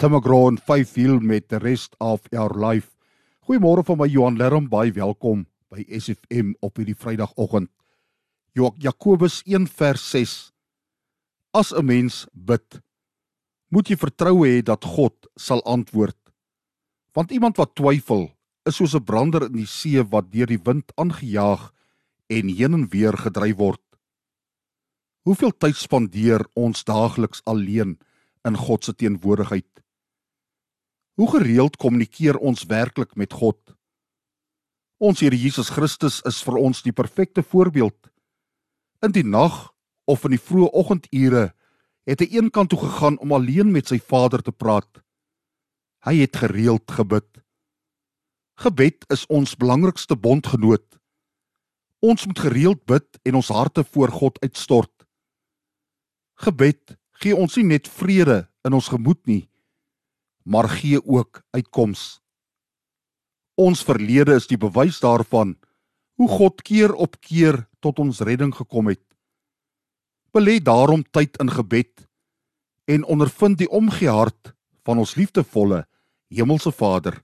Tim McGraw en 5 Hill met the rest of our life. Goeiemôre van my Johan Lerm, baie welkom by SFM op hierdie Vrydagoggend. Jakobus 1 vers 6. As 'n mens bid, moet jy vertroue hê dat God sal antwoord. Want iemand wat twyfel, is soos 'n brander in die see wat deur die wind aangejaag en heen en weer gedryf word. Hoeveel tyd spandeer ons daagliks alleen in God se teenwoordigheid? Hoe gereeld kommunikeer ons werklik met God? Ons Here Jesus Christus is vir ons die perfekte voorbeeld. In die nag of in die vroeë oggendure het hy eenkant toe gegaan om alleen met sy Vader te praat. Hy het gereeld gebid. Gebed is ons belangrikste bondgenoot. Ons moet gereeld bid en ons harte voor God uitstort. Gebed gee ons nie net vrede in ons gemoed nie, maar gee ook uitkoms. Ons verlede is die bewys daarvan hoe God keer op keer tot ons redding gekom het. Belê daarom tyd in gebed en ondervind die omgee hart van ons liefdevolle hemelse Vader.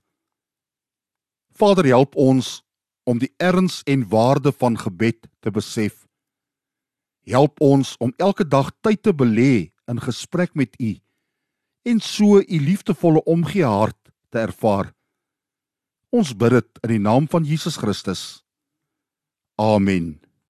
Vader help ons om die erns en waarde van gebed te besef. Help ons om elke dag tyd te belê in gesprek met U en so u liefdevolle omgee hart te ervaar. Ons bid dit in die naam van Jesus Christus. Amen.